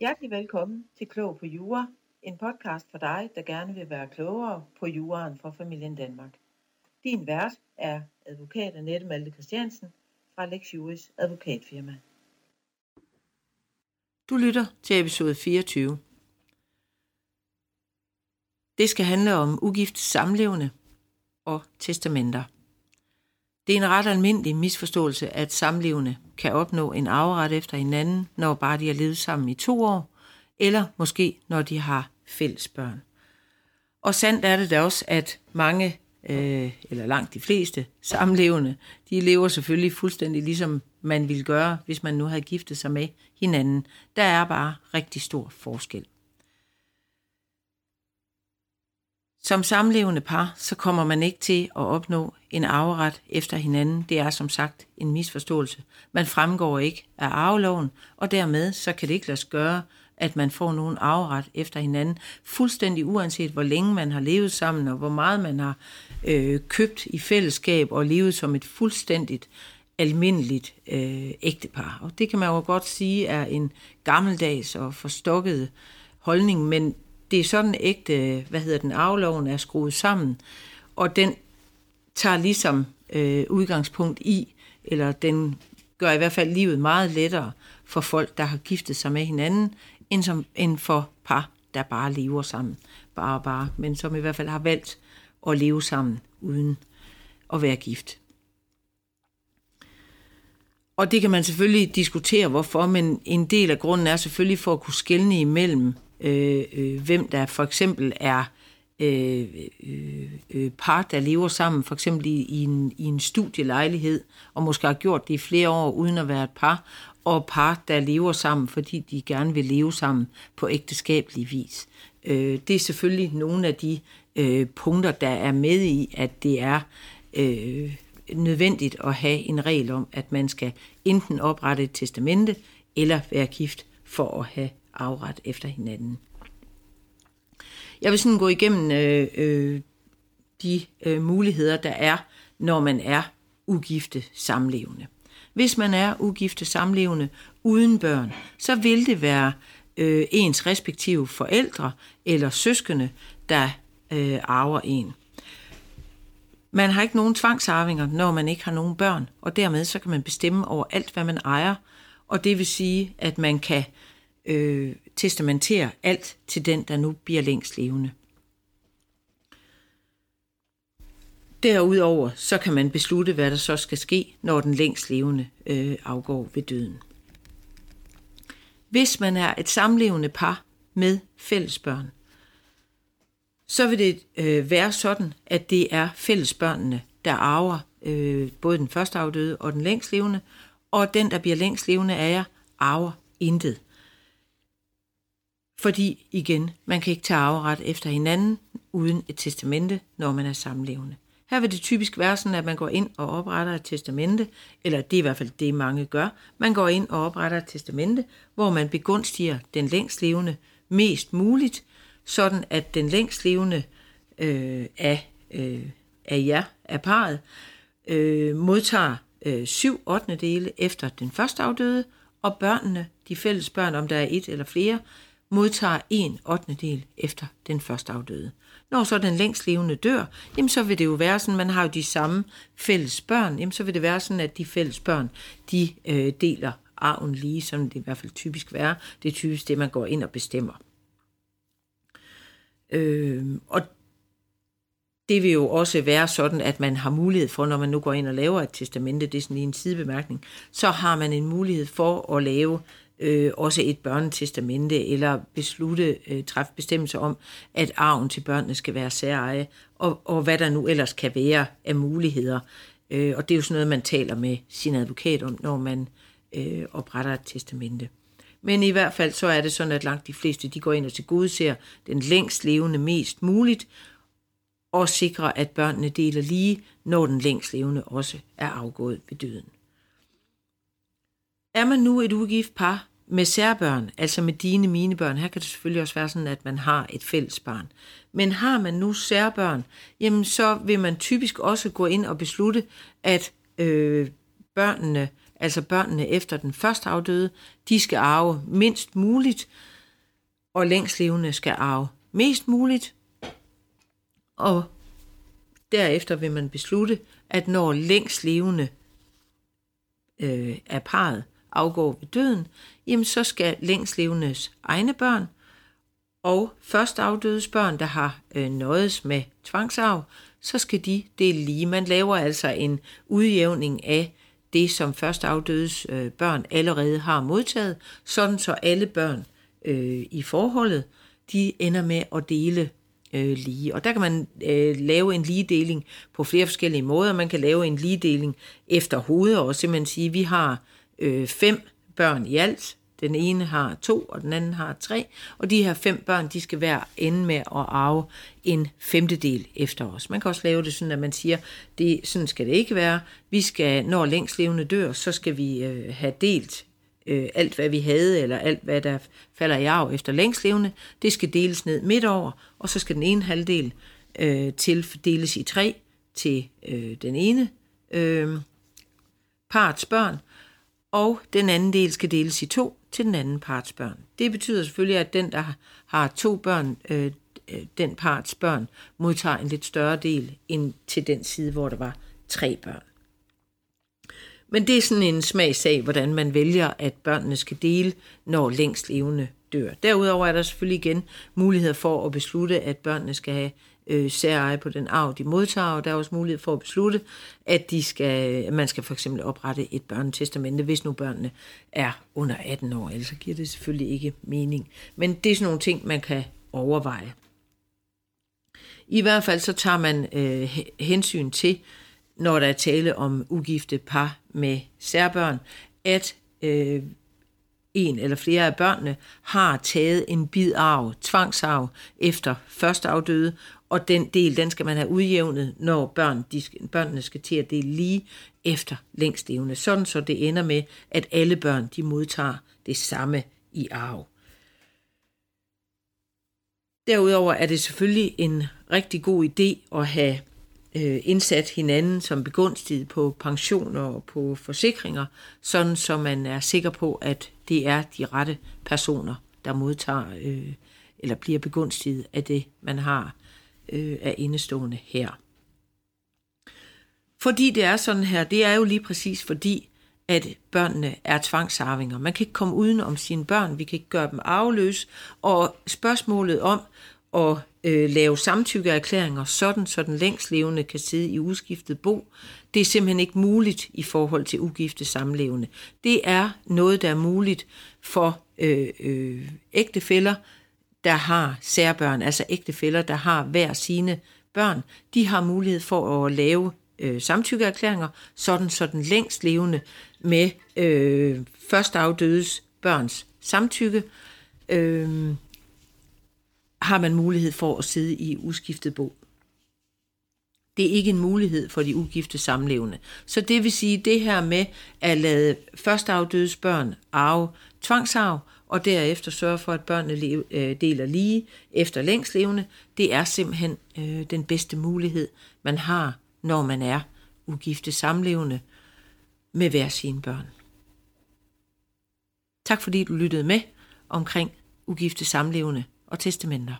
Hjertelig velkommen til Klog på Jura, en podcast for dig, der gerne vil være klogere på juraen fra familien Danmark. Din vært er advokat Annette Malte Christiansen fra Lex Juris advokatfirma. Du lytter til episode 24. Det skal handle om ugift samlevende og testamenter. Det er en ret almindelig misforståelse, at samlevende kan opnå en arveret efter hinanden, når bare de har levet sammen i to år, eller måske når de har fælles børn. Og sandt er det da også, at mange, øh, eller langt de fleste samlevende, de lever selvfølgelig fuldstændig ligesom man ville gøre, hvis man nu havde giftet sig med hinanden. Der er bare rigtig stor forskel. Som samlevende par, så kommer man ikke til at opnå en arveret efter hinanden. Det er som sagt en misforståelse. Man fremgår ikke af arveloven, og dermed så kan det ikke lade sig gøre, at man får nogen arveret efter hinanden, fuldstændig uanset hvor længe man har levet sammen, og hvor meget man har øh, købt i fællesskab og levet som et fuldstændigt almindeligt øh, ægtepar. Og det kan man jo godt sige er en gammeldags og forstokket holdning, men det er sådan ægte, hvad hedder den, afloven er skruet sammen, og den tager ligesom øh, udgangspunkt i, eller den gør i hvert fald livet meget lettere for folk, der har giftet sig med hinanden, end, som, end for par, der bare lever sammen. Bare og bare, men som i hvert fald har valgt at leve sammen uden at være gift. Og det kan man selvfølgelig diskutere, hvorfor, men en del af grunden er selvfølgelig for at kunne skelne imellem øh, øh, hvem der for eksempel er øh, øh, øh, par, der lever sammen, for eksempel i, i, en, i en studielejlighed, og måske har gjort det i flere år uden at være et par, og par, der lever sammen, fordi de gerne vil leve sammen på ægteskabelig vis. Øh, det er selvfølgelig nogle af de øh, punkter, der er med i, at det er øh, nødvendigt at have en regel om, at man skal enten oprette et testamente eller være gift for at have afret efter hinanden. Jeg vil sådan gå igennem øh, øh, de øh, muligheder, der er, når man er ugifte samlevende. Hvis man er ugifte samlevende uden børn, så vil det være øh, ens respektive forældre eller søskende, der øh, arver en. Man har ikke nogen tvangsarvinger, når man ikke har nogen børn, og dermed så kan man bestemme over alt, hvad man ejer, og det vil sige, at man kan øh, Øh, testamentere alt til den, der nu bliver længst levende. Derudover så kan man beslutte, hvad der så skal ske, når den længst levende øh, afgår ved døden. Hvis man er et samlevende par med fællesbørn, så vil det øh, være sådan, at det er fællesbørnene, der arver øh, både den første afdøde og den længst levende, og den, der bliver længst levende af jer, arver intet. Fordi igen, man kan ikke tage arveret efter hinanden uden et testamente, når man er samlevende. Her vil det typisk være sådan, at man går ind og opretter et testamente, eller det er i hvert fald det, mange gør. Man går ind og opretter et testamente, hvor man begunstiger den længst levende mest muligt, sådan at den længst levende øh, af, øh, af jer, af parret, øh, modtager øh, syv 8. dele efter den første afdøde, og børnene, de fælles børn, om der er et eller flere, modtager en 8. del efter den første afdøde. Når så den længst levende dør, jamen så vil det jo være sådan, man har jo de samme fælles børn, jamen så vil det være sådan, at de fælles børn, de øh, deler arven lige, som det i hvert fald typisk være. Det er typisk det, man går ind og bestemmer. Øh, og det vil jo også være sådan, at man har mulighed for, når man nu går ind og laver et testamente, det er sådan lige en sidebemærkning, så har man en mulighed for at lave øh, også et børnetestamente, eller beslutte, øh, træffe bestemmelser om, at arven til børnene skal være særeje, og, og hvad der nu ellers kan være af muligheder. Øh, og det er jo sådan noget, man taler med sin advokat om, når man øh, opretter et testamente. Men i hvert fald så er det sådan, at langt de fleste de går ind og til Gud ser den længst levende mest muligt, og sikrer, at børnene deler lige, når den længst levende også er afgået ved døden. Er man nu et ugift par med særbørn, altså med dine mine børn, her kan det selvfølgelig også være sådan, at man har et fælles barn. Men har man nu særbørn, jamen så vil man typisk også gå ind og beslutte, at øh, børnene, altså børnene efter den første afdøde, de skal arve mindst muligt, og længstlevende skal arve mest muligt. Og derefter vil man beslutte, at når længstlevende øh, er parret afgår ved døden, jamen så skal længslevendes egne børn og først afdødes børn, der har øh, nøjes med tvangsarv, så skal de dele lige. Man laver altså en udjævning af det, som først afdødes øh, børn allerede har modtaget, sådan så alle børn øh, i forholdet, de ender med at dele øh, lige. Og der kan man øh, lave en ligedeling på flere forskellige måder. Man kan lave en ligedeling efter hovedet og simpelthen sige, at vi har øh, fem børn i alt. Den ene har to, og den anden har tre. Og de her fem børn, de skal være ende med at arve en femtedel efter os. Man kan også lave det sådan, at man siger, det, sådan skal det ikke være. Vi skal, når længst levende dør, så skal vi øh, have delt øh, alt, hvad vi havde, eller alt, hvad der falder i arv efter længst levende. Det skal deles ned midt over, og så skal den ene halvdel øh, tildeles i tre til øh, den ene øh, parts børn, og den anden del skal deles i to til den anden parts børn. Det betyder selvfølgelig, at den, der har to børn, øh, den parts børn, modtager en lidt større del end til den side, hvor der var tre børn. Men det er sådan en smagsag, hvordan man vælger, at børnene skal dele, når længst levende dør. Derudover er der selvfølgelig igen mulighed for at beslutte, at børnene skal have øh, særeje på den arv, de modtager, og der er også mulighed for at beslutte, at, de skal, at man skal for eksempel oprette et børnetestamente, hvis nu børnene er under 18 år, ellers giver det selvfølgelig ikke mening. Men det er sådan nogle ting, man kan overveje. I hvert fald så tager man øh, hensyn til, når der er tale om ugifte par med særbørn, at øh, en eller flere af børnene har taget en bid arv, tvangsarv, efter første afdøde, og den del, den skal man have udjævnet, når børn, de, børnene skal til at dele lige efter længstlevende, sådan så det ender med, at alle børn, de modtager det samme i arv. Derudover er det selvfølgelig en rigtig god idé at have øh, indsat hinanden som begunstiget på pensioner og på forsikringer, sådan så man er sikker på, at det er de rette personer, der modtager øh, eller bliver begunstiget af det, man har øh, af indestående her. Fordi det er sådan her, det er jo lige præcis fordi, at børnene er tvangsarvinger. Man kan ikke komme uden om sine børn, vi kan ikke gøre dem arveløse, og spørgsmålet om at øh, lave samtykkeerklæringer, sådan så den længst levende kan sidde i uskiftet bo, det er simpelthen ikke muligt i forhold til ugifte samlevende. Det er noget, der er muligt for øh, øh, ægtefæller, der har særbørn, altså ægtefæller, der har hver sine børn. De har mulighed for at lave øh, samtykkeerklæringer, sådan så den længst levende med øh, først afdødes børns samtykke, øh, har man mulighed for at sidde i uskiftet bo. Det er ikke en mulighed for de ugifte samlevende. Så det vil sige, det her med at lade først afdødes børn arve tvangsarv, og derefter sørge for, at børnene øh, deler lige efter længstlevende, det er simpelthen øh, den bedste mulighed, man har, når man er ugifte samlevende med hver sine børn. Tak fordi du lyttede med omkring ugifte samlevende og testamenter.